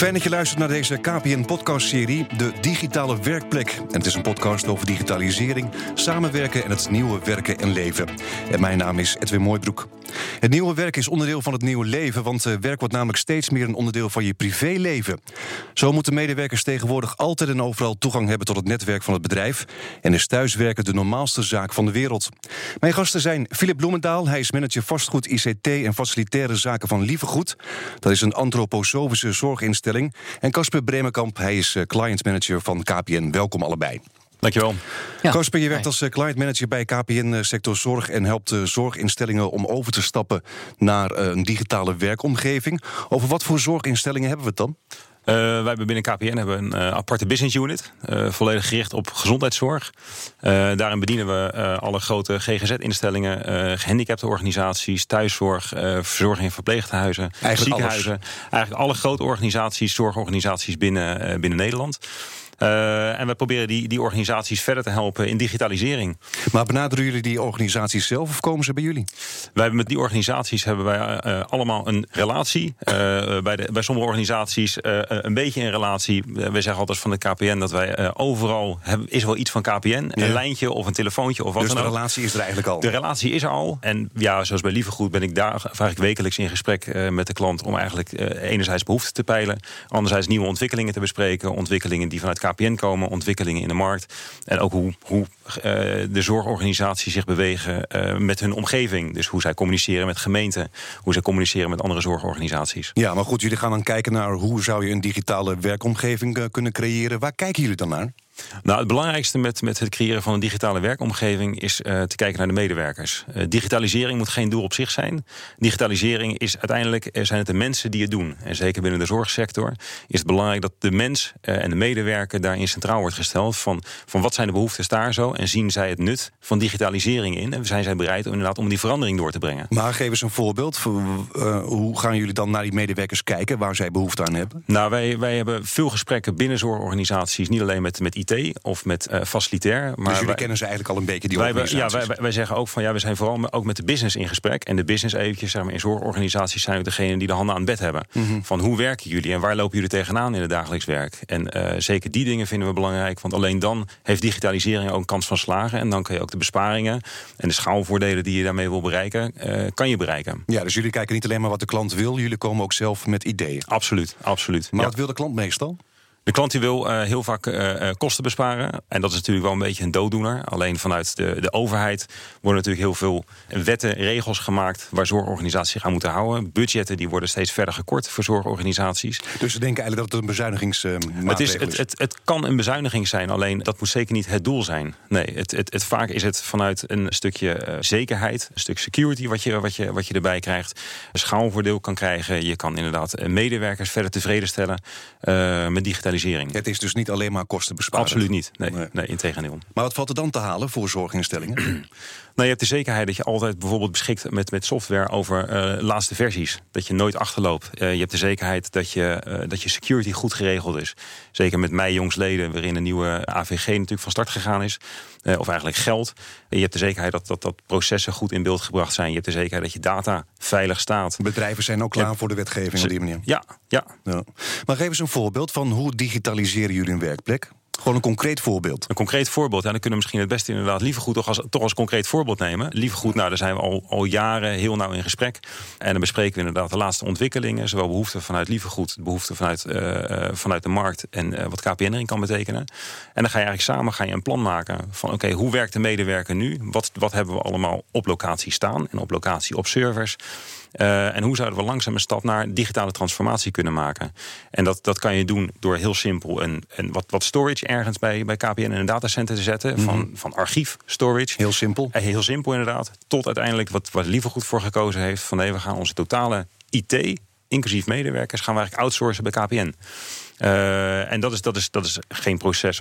Fijn dat je luistert naar deze KPN-podcastserie, De Digitale Werkplek. En het is een podcast over digitalisering, samenwerken en het nieuwe werken en leven. En mijn naam is Edwin Mooibroek. Het nieuwe werk is onderdeel van het nieuwe leven, want eh, werk wordt namelijk steeds meer een onderdeel van je privéleven. Zo moeten medewerkers tegenwoordig altijd en overal toegang hebben tot het netwerk van het bedrijf. En is thuiswerken de normaalste zaak van de wereld. Mijn gasten zijn Philip Bloemendaal, hij is manager vastgoed, ICT en facilitaire zaken van Lievegoed. Dat is een antroposofische zorginstelling. En Casper Bremenkamp, hij is eh, client manager van KPN. Welkom allebei. Dankjewel. Ja. Casper, je werkt als eh, client manager bij KPN eh, Sector Zorg en helpt zorginstellingen om over te stappen naar een digitale werkomgeving. Over wat voor zorginstellingen hebben we het dan? Uh, wij hebben binnen KPN hebben een uh, aparte business unit, uh, volledig gericht op gezondheidszorg. daarin bedienen we alle grote GGZ-instellingen, gehandicapte organisaties, thuiszorg, verzorging en verpleeghuizen, ziekenhuizen. Eigenlijk alle grote organisaties, zorgorganisaties binnen, binnen Nederland. Uh, en we proberen die, die organisaties verder te helpen in digitalisering. Maar benaderen jullie die organisaties zelf of komen ze bij jullie? Wij hebben met die organisaties hebben wij uh, allemaal een relatie. Uh, bij, de, bij sommige organisaties een beetje een relatie. wij zeggen altijd van de KPN dat wij overal hebben, is wel iets van KPN. Ja. Een lijntje of een telefoontje of wat dus dan ook. de relatie is er eigenlijk al? De relatie is er al. En ja, zoals bij Lievegoed ben ik daar eigenlijk wekelijks in gesprek met de klant om eigenlijk enerzijds behoeften te peilen, anderzijds nieuwe ontwikkelingen te bespreken, ontwikkelingen die vanuit KPN KPN komen, ontwikkelingen in de markt. En ook hoe, hoe uh, de zorgorganisaties zich bewegen uh, met hun omgeving. Dus hoe zij communiceren met gemeenten, hoe zij communiceren met andere zorgorganisaties. Ja, maar goed, jullie gaan dan kijken naar hoe zou je een digitale werkomgeving uh, kunnen creëren. Waar kijken jullie dan naar? Nou, het belangrijkste met, met het creëren van een digitale werkomgeving is uh, te kijken naar de medewerkers. Uh, digitalisering moet geen doel op zich zijn. Digitalisering is uiteindelijk zijn het de mensen die het doen. En zeker binnen de zorgsector is het belangrijk dat de mens uh, en de medewerker daarin centraal wordt gesteld. Van, van wat zijn de behoeftes daar zo en zien zij het nut van digitalisering in. En zijn zij bereid om, inderdaad om die verandering door te brengen. Maar geef eens een voorbeeld. hoe gaan jullie dan naar die medewerkers kijken waar zij behoefte aan hebben? Nou, wij, wij hebben veel gesprekken binnen zorgorganisaties, niet alleen met, met IT of met uh, facilitair. Maar dus jullie wij, kennen ze eigenlijk al een beetje die wij, organisaties? Ja, wij, wij, zeggen ook van ja, we zijn vooral ook met de business in gesprek. En de business eventjes, zeg maar, in zorgorganisaties zijn we degene die de handen aan het bed hebben. Mm -hmm. Van hoe werken jullie en waar lopen jullie tegenaan in het dagelijks werk? En uh, zeker die dingen vinden we belangrijk. Want alleen dan heeft digitalisering ook een kans van slagen. En dan kan je ook de besparingen en de schaalvoordelen die je daarmee wil bereiken, uh, kan je bereiken. Ja, dus jullie kijken niet alleen maar wat de klant wil, jullie komen ook zelf met ideeën. Absoluut, absoluut. Maar ja. wat wil de klant meestal? De klant die wil uh, heel vaak uh, kosten besparen. En dat is natuurlijk wel een beetje een dooddoener. Alleen vanuit de, de overheid worden natuurlijk heel veel wetten, regels gemaakt waar zorgorganisaties zich aan moeten houden. Budgetten die worden steeds verder gekort voor zorgorganisaties. Dus ze denken eigenlijk dat het een bezuinigingsmaatregel het is. Het, het, het, kan een bezuiniging zijn, alleen dat moet zeker niet het doel zijn. Nee, het, het, het vaak is het vanuit een stukje uh, zekerheid, een stuk security wat je, wat, je, wat je erbij krijgt. Een schaalvoordeel kan krijgen. Je kan inderdaad medewerkers verder tevreden stellen met digitalisering. Het is dus niet alleen maar kosten besparen. Absoluut niet. Nee, nee. nee integendeel. Maar wat valt er dan te halen voor zorginstellingen? Nou, je hebt de zekerheid dat je altijd bijvoorbeeld beschikt met, met software over uh, laatste versies. Dat je nooit achterloopt. Uh, je hebt de zekerheid dat je, uh, dat je security goed geregeld is. Zeker met mij jongsleden, waarin een nieuwe AVG natuurlijk van start gegaan is. of eigenlijk geld. je hebt de zekerheid dat, dat, dat processen goed in beeld gebracht zijn. Je hebt de zekerheid dat je data veilig staat. Bedrijven zijn ook klaar ja. voor de wetgeving op die manier. Ja, ja. ja. Maar geef eens een voorbeeld van hoe digitaliseren jullie een werkplek? Gewoon een concreet voorbeeld. Een concreet voorbeeld. En dan kunnen we misschien het beste inderdaad liever goed toch als, toch als concreet voorbeeld nemen. Liever goed, nou, daar zijn we al, al jaren heel nauw in gesprek. En dan bespreken we inderdaad de laatste ontwikkelingen. Zowel behoeften vanuit lievergoed, behoeften vanuit, uh, vanuit de markt en uh, wat KPN erin kan betekenen. En dan ga je eigenlijk samen ga je een plan maken van oké, hoe werkt de medewerker nu? Wat, wat hebben we allemaal op locatie staan en op locatie op servers? Uh, en hoe zouden we langzaam een stap naar digitale transformatie kunnen maken? En dat, dat kan je doen door heel simpel een, een wat, wat storage ergens bij, bij KPN in een datacenter te zetten. Mm -hmm. van, van archief storage. Heel simpel. Uh, heel simpel inderdaad. Tot uiteindelijk wat, wat liever goed voor gekozen heeft. Van nee, we gaan onze totale IT, inclusief medewerkers, gaan we eigenlijk outsourcen bij KPN. Uh, en dat is, dat, is, dat is geen proces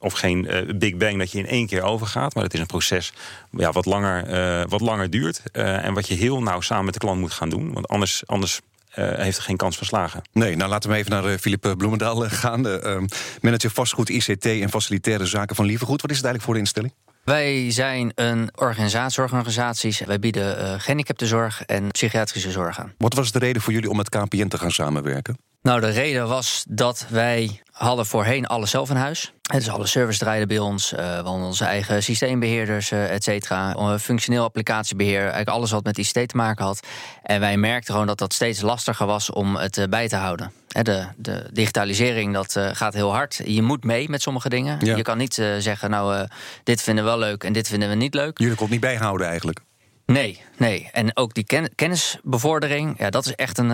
of geen uh, big bang dat je in één keer overgaat. Maar het is een proces ja, wat, langer, uh, wat langer duurt. Uh, en wat je heel nauw samen met de klant moet gaan doen. Want anders, anders uh, heeft er geen kans van slagen. Nee, nou laten we even naar uh, Philip Bloemendaal gaan. De, uh, manager vastgoed, ICT en facilitaire zaken van Lievergoed. Wat is het eigenlijk voor de instelling? Wij zijn een organisatie, zorgorganisaties. Wij bieden uh, gehandicaptenzorg en psychiatrische zorg aan. Wat was de reden voor jullie om met KPN te gaan samenwerken? Nou, de reden was dat wij hadden voorheen alles zelf in huis. Dus alle service draaiden bij ons. Uh, we hadden onze eigen systeembeheerders, uh, et cetera. Functioneel applicatiebeheer, eigenlijk alles wat met ICT te maken had. En wij merkten gewoon dat dat steeds lastiger was om het uh, bij te houden. De, de digitalisering dat gaat heel hard. Je moet mee met sommige dingen. Ja. Je kan niet zeggen, nou, dit vinden we wel leuk en dit vinden we niet leuk. Jullie kon niet bijhouden eigenlijk? Nee, nee. En ook die ken kennisbevordering, ja, dat is echt een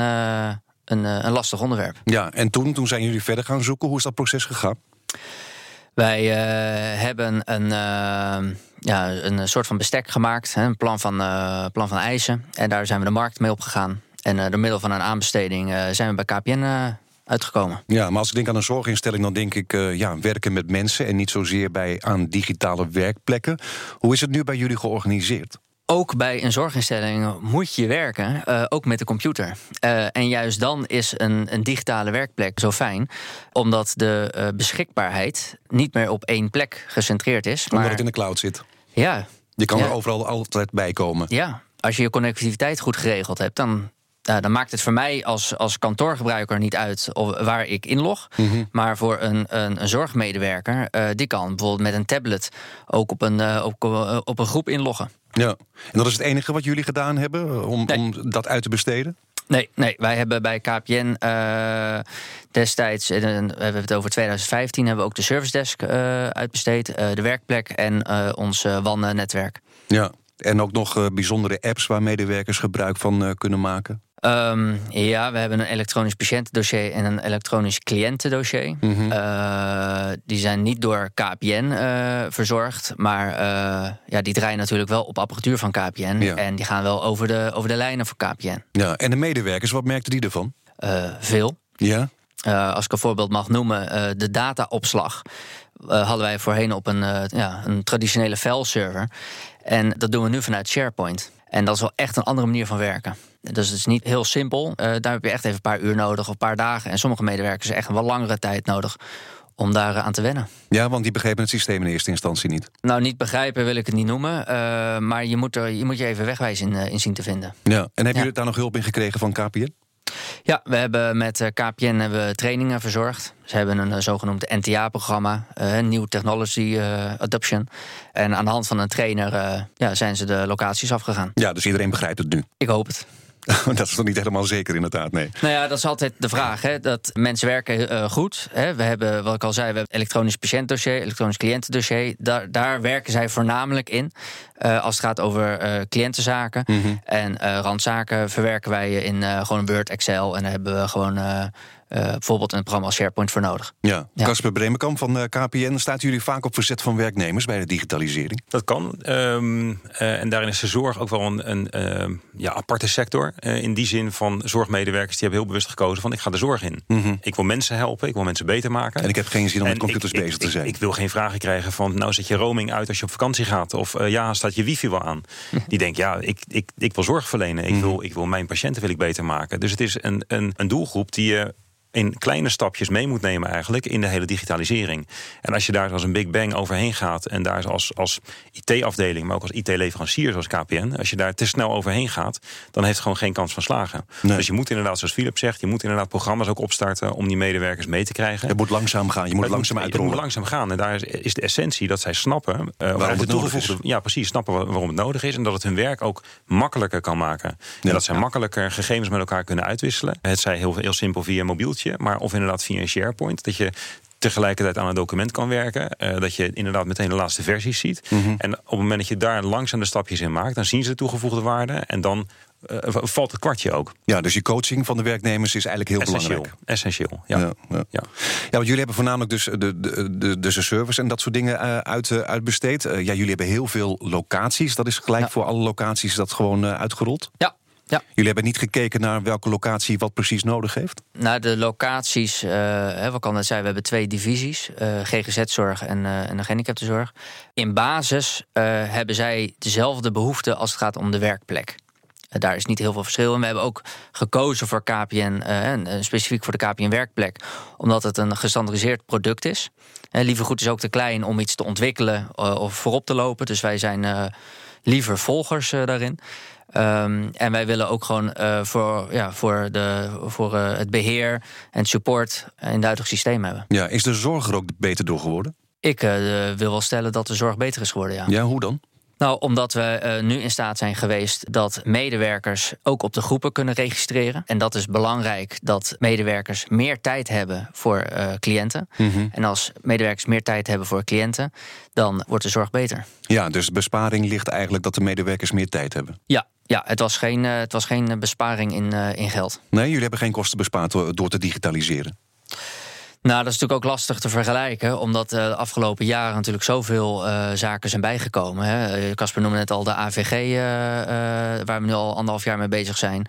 een, een lastig onderwerp. Ja, en toen, toen zijn jullie verder gaan zoeken. Hoe is dat proces gegaan? Wij uh, hebben een, uh, ja, een soort van bestek gemaakt, hè, een plan van, uh, plan van eisen. En daar zijn we de markt mee opgegaan. En door middel van een aanbesteding zijn we bij KPN uitgekomen. Ja, maar als ik denk aan een zorginstelling, dan denk ik ja, werken met mensen en niet zozeer bij aan digitale werkplekken. Hoe is het nu bij jullie georganiseerd? Ook bij een zorginstelling moet je werken, uh, ook met de computer. Uh, en juist dan is een, een, digitale werkplek zo fijn, omdat de uh, beschikbaarheid niet meer op één plek gecentreerd is. Omdat maar... het in de cloud zit. Ja. Je kan ja. er overal altijd bij komen. Ja, als je je connectiviteit goed geregeld hebt, dan nou, dan maakt het voor mij als, als kantoorgebruiker niet uit of, waar ik inlog. Mm Maar voor een, een, een zorgmedewerker, die kan bijvoorbeeld met een tablet ook op een, op, op een groep inloggen. Ja, en dat is het enige wat jullie gedaan hebben om, nee. om dat uit te besteden? Nee, nee, wij hebben bij KPN uh, destijds, we hebben het over 2015, hebben we ook de service desk uh, uitbesteed, uh, de werkplek en ons WAN-netwerk. Ja, en ook nog bijzondere apps waar medewerkers gebruik van kunnen maken? Um, ja, we hebben een elektronisch patiëntendossier en een elektronisch cliëntendossier. Mm -hmm. uh, die zijn niet door KPN uh, verzorgd, maar uh, ja, die draaien natuurlijk wel op apparatuur van KPN. Ja. En die gaan wel over de, over de lijnen voor KPN. Ja, en de medewerkers, wat merkten die ervan? veel. Ja. als ik een voorbeeld mag noemen, de dataopslag. hadden wij voorheen op een, ja, een traditionele fileserver. En dat doen we nu vanuit SharePoint. En dat is wel echt een andere manier van werken. Dus het is niet heel simpel. Uh, daar heb je echt even een paar uur nodig of een paar dagen. En sommige medewerkers echt een wat langere tijd nodig om daar aan te wennen. Ja, want die begrepen het systeem in eerste instantie niet. Nou, niet begrijpen wil ik het niet noemen. Uh, maar je moet, er, je moet je even wegwijs in, in zien te vinden. Ja, en hebben ja. jullie daar nog hulp in gekregen van KPN? Ja, we hebben met KPN hebben we trainingen verzorgd. Ze hebben een zogenoemd NTA-programma, uh, New Technology uh, Adoption. En aan de hand van een trainer uh, ja, zijn ze de locaties afgegaan. Ja, dus iedereen begrijpt het nu? Ik hoop het. dat is toch niet helemaal zeker, inderdaad, nee. Nou ja, dat is altijd de vraag. Hè, dat mensen werken uh, goed. Hè. We hebben, wat ik al zei, we hebben elektronisch patiëntdossier, elektronisch cliëntendossier. Daar, daar werken zij voornamelijk in. Uh, als het gaat over uh, cliëntenzaken. Mm -hmm. En randzaken verwerken wij in gewoon Word, Excel. En daar hebben we gewoon uh, bijvoorbeeld een programma als SharePoint voor nodig. Ja, Casper ja. Bremenkamp van uh, KPN, staat jullie vaak op verzet van werknemers bij de digitalisering? Dat kan. Um, uh, en daarin is de zorg ook wel een, een ja, aparte sector. in die zin van zorgmedewerkers die hebben heel bewust gekozen van ik ga de zorg in. Mm -hmm. Ik wil mensen helpen, ik wil mensen beter maken. En ik heb geen zin om en met computers ik, bezig ik, te zijn. Ik, ik, wil geen vragen krijgen van nou zet je roaming uit als je op vakantie gaat. Of ja, staat je wifi wel aan. die denkt ja, ik, ik, ik wil zorg verlenen. Ik, mm -hmm. wil, ik wil mijn patiënten wil ik beter maken. Dus het is een, een, een doelgroep die je in kleine stapjes mee moet nemen eigenlijk in de hele digitalisering. En als je daar als een big bang overheen gaat en daar als, als IT-afdeling, maar ook als IT-leverancier zoals KPN, als je daar te snel overheen gaat, dan heeft het gewoon geen kans van slagen. Nee. Dus je moet inderdaad, zoals Philip zegt, je moet inderdaad programma's ook opstarten om die medewerkers mee te krijgen. Het moet langzaam gaan, je moet het langzaam uitrollen. Het moet langzaam gaan en daar is de essentie dat zij snappen uh, waarom, het nodig is. Ja, precies, snappen waarom het nodig is en dat het hun werk ook makkelijker kan maken. En dat zij ja. makkelijker gegevens met elkaar kunnen uitwisselen. Het zij heel, heel simpel via een mobieltje, maar of inderdaad via een SharePoint. Dat je tegelijkertijd aan een document kan werken. Uh, dat je inderdaad meteen de laatste versies ziet. Mm -hmm. En op het moment dat je daar langzaam de stapjes in maakt, dan zien ze de toegevoegde waarde. En dan uh, valt het kwartje ook. Ja, dus je coaching van de werknemers is eigenlijk heel Essentieel. belangrijk. Essentieel, ja. Ja, ja. ja. ja want jullie hebben voornamelijk dus de, de, de, de service en dat soort dingen uh, uit, uh, uitbesteed. ja, jullie hebben heel veel locaties. Dat is gelijk ja. voor alle locaties dat gewoon uitgerold? Ja, ja. Jullie hebben niet gekeken naar welke locatie wat precies nodig heeft? Nou, de locaties, uh, wat kan dat zijn? We hebben twee divisies, uh, GGZ-zorg en, uh, en de gehandicaptenzorg. In basis hebben zij dezelfde behoeften als het gaat om de werkplek. Daar is niet heel veel verschil in. We hebben ook gekozen voor KPN, specifiek voor de KPN-werkplek, omdat het een gestandardiseerd product is. Liever goed is ook te klein om iets te ontwikkelen of voorop te lopen. Dus wij zijn liever volgers daarin. Ehm, en wij willen ook gewoon uh, voor, ja, voor, de, voor uh, het beheer en support een duidelijk systeem hebben. Ja, is de zorg er ook beter door geworden? Ik uh, wil wel stellen dat de zorg beter is geworden, ja. Ja, hoe dan? Nou, omdat we uh, nu in staat zijn geweest dat medewerkers ook op de groepen kunnen registreren. En dat is belangrijk dat medewerkers meer tijd hebben voor uh, cliënten. Mm -hmm. En als medewerkers meer tijd hebben voor cliënten, dan wordt de zorg beter. Ja, dus besparing ligt eigenlijk dat de medewerkers meer tijd hebben. Ja, ja, het was geen, uh, het was geen besparing in, in geld. Nee, jullie hebben geen kosten bespaard door te digitaliseren. Nou, dat is natuurlijk ook lastig te vergelijken, omdat uh, de afgelopen jaren natuurlijk zoveel uh, zaken zijn bijgekomen. Casper noemde net al de AVG, uh, waar we nu al anderhalf jaar mee bezig zijn.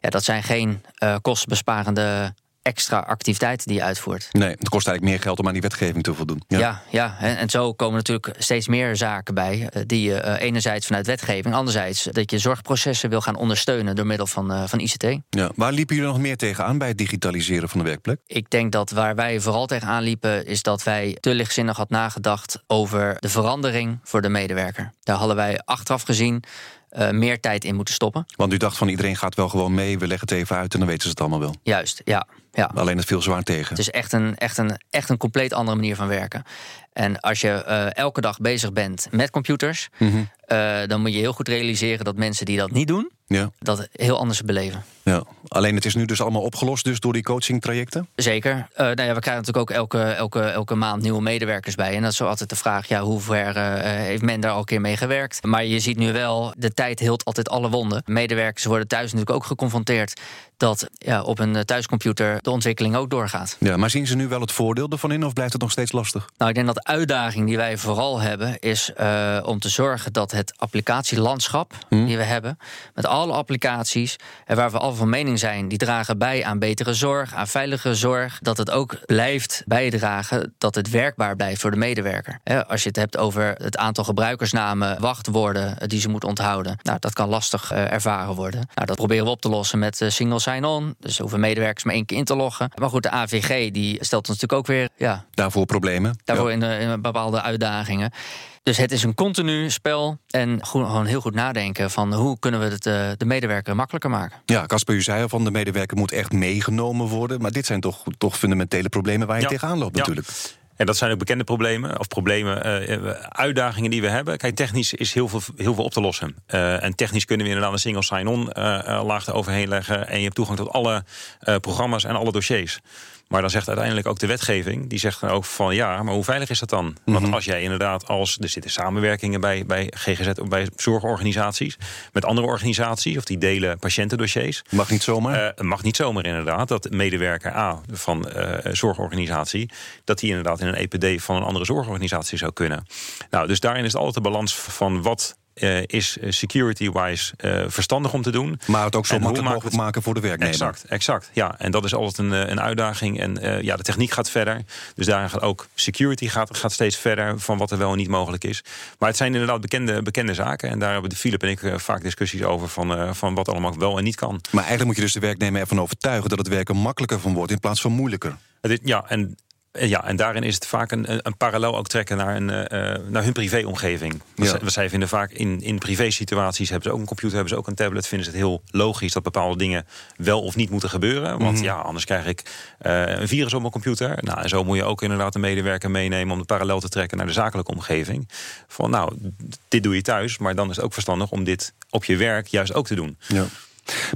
Ja, dat zijn geen kostenbesparende extra activiteiten die je uitvoert. Nee, het kost eigenlijk meer geld om aan die wetgeving te voldoen. Ja, ja, ja. En, en, zo komen natuurlijk steeds meer zaken bij... die je uh, enerzijds vanuit wetgeving... anderzijds dat je zorgprocessen wil gaan ondersteunen... door middel van, uh, van ICT. Ja, waar liepen jullie nog meer tegenaan bij het digitaliseren van de werkplek? Ik denk dat waar wij vooral tegenaan liepen... is dat wij te lichtzinnig had nagedacht... over de verandering voor de medewerker. Daar hadden wij achteraf gezien... Uh, meer tijd in moeten stoppen. Want u dacht van iedereen gaat wel gewoon mee, we leggen het even uit en dan weten ze het allemaal wel. Juist, ja. ja. Alleen het viel zwaar tegen. Het is echt een, echt, een, echt een compleet andere manier van werken. En als je uh, elke dag bezig bent met computers, mm -hmm. Uh, dan moet je heel goed realiseren dat mensen die dat niet doen, ja. dat heel anders beleven. Ja. Alleen het is nu dus allemaal opgelost dus door die coachingtrajecten? Zeker. Uh, nou ja, we krijgen natuurlijk ook elke, elke, elke maand nieuwe medewerkers bij. En dat is zo altijd de vraag, ja, hoe ver uh, heeft men daar al een keer mee gewerkt? Maar je ziet nu wel, de tijd hield altijd alle wonden. Medewerkers worden thuis natuurlijk ook geconfronteerd dat ja, op een thuiscomputer de ontwikkeling ook doorgaat. Ja, maar zien ze nu wel het voordeel ervan in of blijft het nog steeds lastig? Nou, ik denk dat de uitdaging die wij vooral hebben is om te zorgen dat het applicatielandschap hmm. die we hebben, met alle applicaties en waar we al van mening zijn, die dragen bij aan betere zorg, aan veiligere zorg, dat het ook blijft bijdragen dat het werkbaar blijft voor de medewerker. He, als je het hebt over het aantal gebruikersnamen, wachtwoorden die ze moeten onthouden, nou, dat kan lastig ervaren worden. Nou, dat proberen we op te lossen met single sign-on. Dus hoeven medewerkers maar één keer in te loggen. Maar goed, de AVG die stelt ons natuurlijk ook weer ja, daarvoor problemen. Daarvoor ja. in, in bepaalde uitdagingen. Dus het is een continu spel en gewoon heel goed nadenken van hoe kunnen we het uh, de medewerker makkelijker maken. Ja, Casper, u zei al van de medewerker moet echt meegenomen worden, maar dit zijn toch, toch fundamentele problemen waar je ja. tegenaan loopt ja. natuurlijk. En dat zijn ook bekende problemen, of problemen, uh, uitdagingen die we hebben. Kijk, technisch is heel veel, heel veel op te lossen. Uh, en technisch kunnen we inderdaad een single sign-on uh, laag eroverheen leggen. En je hebt toegang tot alle programma's en alle dossiers. Maar dan zegt uiteindelijk ook de wetgeving, die zegt dan ook van ja, maar hoe veilig is dat dan? Mm -hmm. Want als jij inderdaad als, er zitten samenwerkingen bij, bij GGZ of bij zorgorganisaties, met andere organisaties, of die delen patiëntendossiers. Mag niet zomaar? Uh, mag niet zomaar inderdaad, dat medewerker A van uh, zorgorganisatie, dat die inderdaad in een EPD van een andere zorgorganisatie zou kunnen. Nou, dus daarin is het altijd de balans van wat uh, is security-wise uh, verstandig om te doen. Maar het ook zo makkelijk mogelijk maken voor de werknemer. Exact, exact. Ja, en dat is altijd een, een uitdaging. En uh, ja, de techniek gaat verder. Dus daar gaat ook security gaat, gaat steeds verder van wat er wel en niet mogelijk is. Maar het zijn inderdaad bekende, bekende zaken. En daar hebben de Philip en ik vaak discussies over van, van wat allemaal wel en niet kan. Maar eigenlijk moet je dus de werknemer ervan overtuigen dat het werken makkelijker van wordt in plaats van moeilijker. Ja, en ja, en daarin is het vaak een, een parallel ook trekken naar, een, uh, naar hun privéomgeving. Ja. We zij vinden vaak in, in privé-situaties hebben ze ook een computer, hebben ze ook een tablet. Vinden ze het heel logisch dat bepaalde dingen wel of niet moeten gebeuren. Want mm -hmm. ja, anders krijg ik uh, een virus op mijn computer. Nou, en zo moet je ook inderdaad een medewerker meenemen om de parallel te trekken naar de zakelijke omgeving. Van nou, dit doe je thuis, maar dan is het ook verstandig om dit op je werk juist ook te doen. Ja.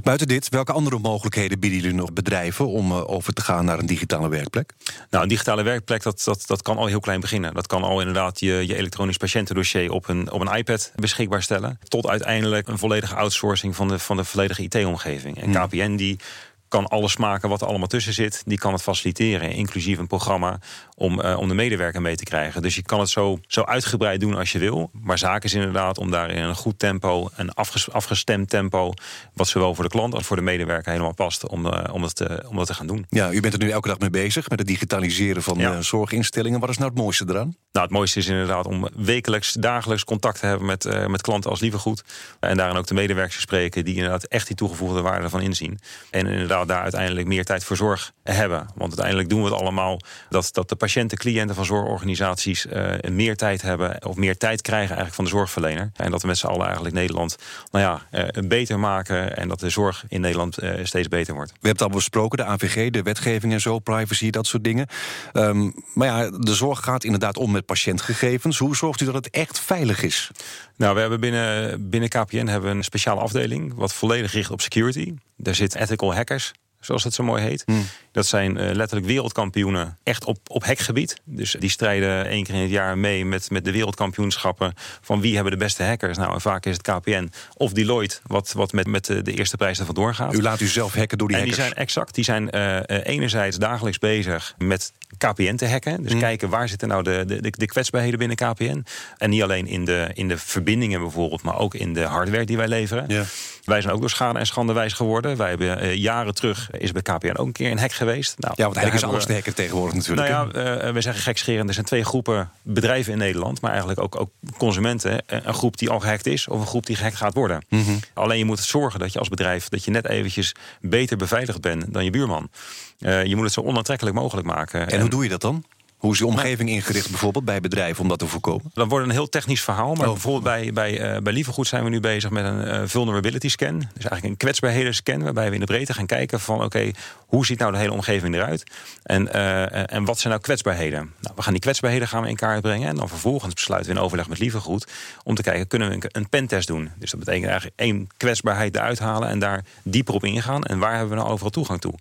Buiten dit, welke andere mogelijkheden bieden jullie nog bedrijven om uh, over te gaan naar een digitale werkplek? Nou, een digitale werkplek, dat, dat, dat kan al heel klein beginnen. Dat kan al inderdaad je, je elektronisch patiëntendossier op een, op een iPad beschikbaar stellen. Tot uiteindelijk een volledige outsourcing van de, van de volledige IT-omgeving. En KPN hmm. die kan alles maken wat er allemaal tussen zit. Die kan het faciliteren, inclusief een programma om, uh, om de medewerker mee te krijgen. Dus je kan het zo, zo uitgebreid doen als je wil. Maar zaak is inderdaad om daar in een goed tempo, een afges, afgestemd tempo, wat zowel voor de klant als voor de medewerker helemaal past, om, uh, om, dat, te, om dat te gaan doen. Ja, u bent er nu elke dag mee bezig met het digitaliseren van ja. zorginstellingen. Wat is nou het mooiste eraan? Nou, het mooiste is inderdaad om wekelijks, dagelijks contact te hebben met, uh, met klanten als liever goed. En daarin ook de medewerkers spreken die inderdaad echt die toegevoegde waarde van inzien. En inderdaad daar uiteindelijk meer tijd voor zorg hebben. Want uiteindelijk doen we het allemaal dat, dat de patiënten, cliënten van zorgorganisaties uh, meer tijd hebben of meer tijd krijgen eigenlijk van de zorgverlener. En dat we met z'n allen eigenlijk Nederland nou ja, uh, beter maken en dat de zorg in Nederland uh, steeds beter wordt. We hebben het al besproken, de AVG, de wetgeving en zo, privacy, dat soort dingen. Um, maar ja, de zorg gaat inderdaad om met patiëntgegevens. Hoe zorgt u dat het echt veilig is? Nou, we hebben binnen, binnen KPN hebben we een speciale afdeling wat volledig richt op security. Daar zitten ethical hackers zoals het zo mooi heet. Hmm. Dat zijn uh, letterlijk wereldkampioenen, echt op, op hekgebied. Dus die strijden één keer in het jaar mee met, met de wereldkampioenschappen... van wie hebben de beste hackers. Nou, en vaak is het KPN of Deloitte... wat, wat met, met de, eerste prijs ervan doorgaat. U laat u zelf hacken door die en hackers? die zijn exact. Die zijn uh, enerzijds dagelijks bezig met KPN te hacken. Dus hmm. kijken waar zitten nou de, de, de kwetsbaarheden binnen KPN. En niet alleen in de, in de verbindingen bijvoorbeeld... maar ook in de hardware die wij leveren. Wij zijn ook door schade en schande wijs geworden. Wij hebben uh, jaren terug is bij KPN ook een keer een hack geweest. Nou, ja, want eigenlijk is alles te hacken tegenwoordig natuurlijk. Nou ja, uh, we zeggen gekscherend. Er zijn twee groepen bedrijven in Nederland, maar eigenlijk ook, ook consumenten. Een groep die al gehackt is of een groep die gehackt gaat worden. Mm -hmm. Alleen je moet zorgen dat je als bedrijf dat je net eventjes beter beveiligd bent dan je buurman. Uh, je moet het zo onaantrekkelijk mogelijk maken. En, en hoe doe je dat dan? Hoe is je omgeving ingericht bijvoorbeeld bij bedrijven om dat te voorkomen? Dan wordt een heel technisch verhaal. Maar oh. bijvoorbeeld bij, bij, uh, bij Lievergoed zijn we nu bezig met een uh, vulnerability scan. Dus eigenlijk een kwetsbaarheden scan. Waarbij we in de breedte gaan kijken van oké, okay, hoe ziet nou de hele omgeving eruit? En, uh, en wat zijn nou kwetsbaarheden? Nou, we gaan die kwetsbaarheden gaan we in kaart brengen. En dan vervolgens besluiten we in overleg met Lievergoed om te kijken, kunnen we een, een pentest doen? Dus dat betekent eigenlijk één kwetsbaarheid eruit halen en daar dieper op ingaan. En waar hebben we nou overal toegang toe?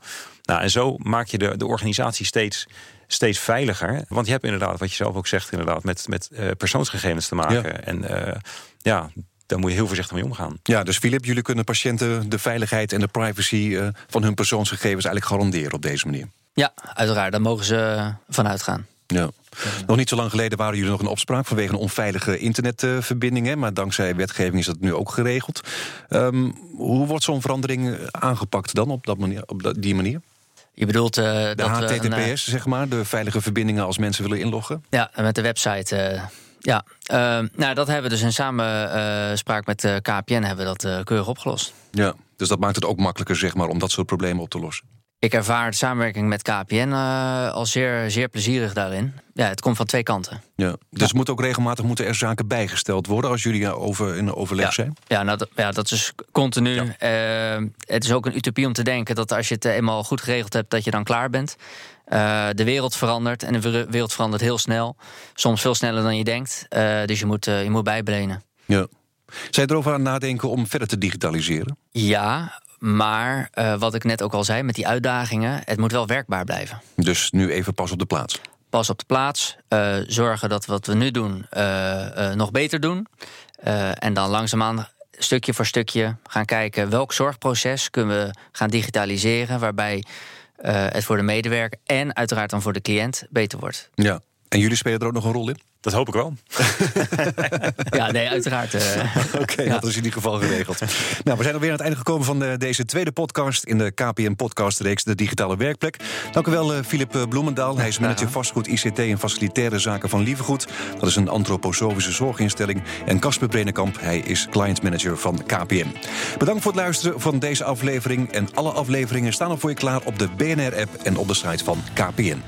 Nou, en zo maak je de, de organisatie steeds steeds veiliger. Want je hebt inderdaad, wat je zelf ook zegt, inderdaad, met, met uh, persoonsgegevens te maken. Ja. En uh, ja, daar moet je heel voorzichtig mee omgaan. Ja, dus Filip, jullie kunnen patiënten de veiligheid en de privacy uh, van hun persoonsgegevens eigenlijk garanderen op deze manier. Ja, uiteraard. Daar mogen ze van uitgaan. Ja. Nog niet zo lang geleden waren jullie nog in opspraak vanwege een onveilige internetverbinding. Maar dankzij wetgeving is dat nu ook geregeld. Um, hoe wordt zo'n verandering aangepakt dan op, dat manier, op die manier? Je bedoelt uh, de dat HTTPS, een, uh, zeg maar, de veilige verbindingen als mensen willen inloggen? Ja, met de website. Uh, ja, nou, dat hebben we dus in samenspraak met KPN hebben we dat keurig opgelost. Ja, dus dat maakt het ook makkelijker, zeg maar, om dat soort problemen op te lossen. Ik ervaar de samenwerking met KPN uh, als zeer, zeer plezierig daarin. Ja, het komt van twee kanten. Ja, dus ja. moet ook regelmatig moeten er zaken bijgesteld worden als jullie over in overleg ja. zijn? Ja, nou, dat, ja, dat is continu. Ja. Uh, het is ook een utopie om te denken dat als je het eenmaal goed geregeld hebt, dat je dan klaar bent. Uh, de wereld verandert en de wereld verandert heel snel. Soms veel sneller dan je denkt. dus je moet, je moet bijbenen. Ja. Zijn erover aan nadenken om verder te digitaliseren? Ja, maar uh, wat ik net ook al zei, met die uitdagingen, het moet wel werkbaar blijven. Dus nu even pas op de plaats. Pas op de plaats. Uh, zorgen dat wat we nu doen uh, nog beter doen. en dan langzaamaan stukje voor stukje gaan kijken welk zorgproces kunnen we gaan digitaliseren. Waarbij het voor de medewerker en uiteraard dan voor de cliënt beter wordt. Ja. En jullie spelen er ook nog een rol in? Dat hoop ik wel. ja, nee, uiteraard. Uh, Oké, okay, ja. dat is in ieder geval geregeld. nou, we zijn alweer aan het einde gekomen van de, deze tweede podcast... in de KPN-podcastreeks De Digitale Werkplek. Dank u wel, Filip uh, Bloemendaal. Hij is manager vastgoed, ICT en facilitaire zaken van Lievegoed. Dat is een antroposofische zorginstelling. En Casper Brenenkamp, hij is client manager van KPN. Bedankt voor het luisteren van deze aflevering. En alle afleveringen staan al voor je klaar op de BNR-app en op de site van KPN.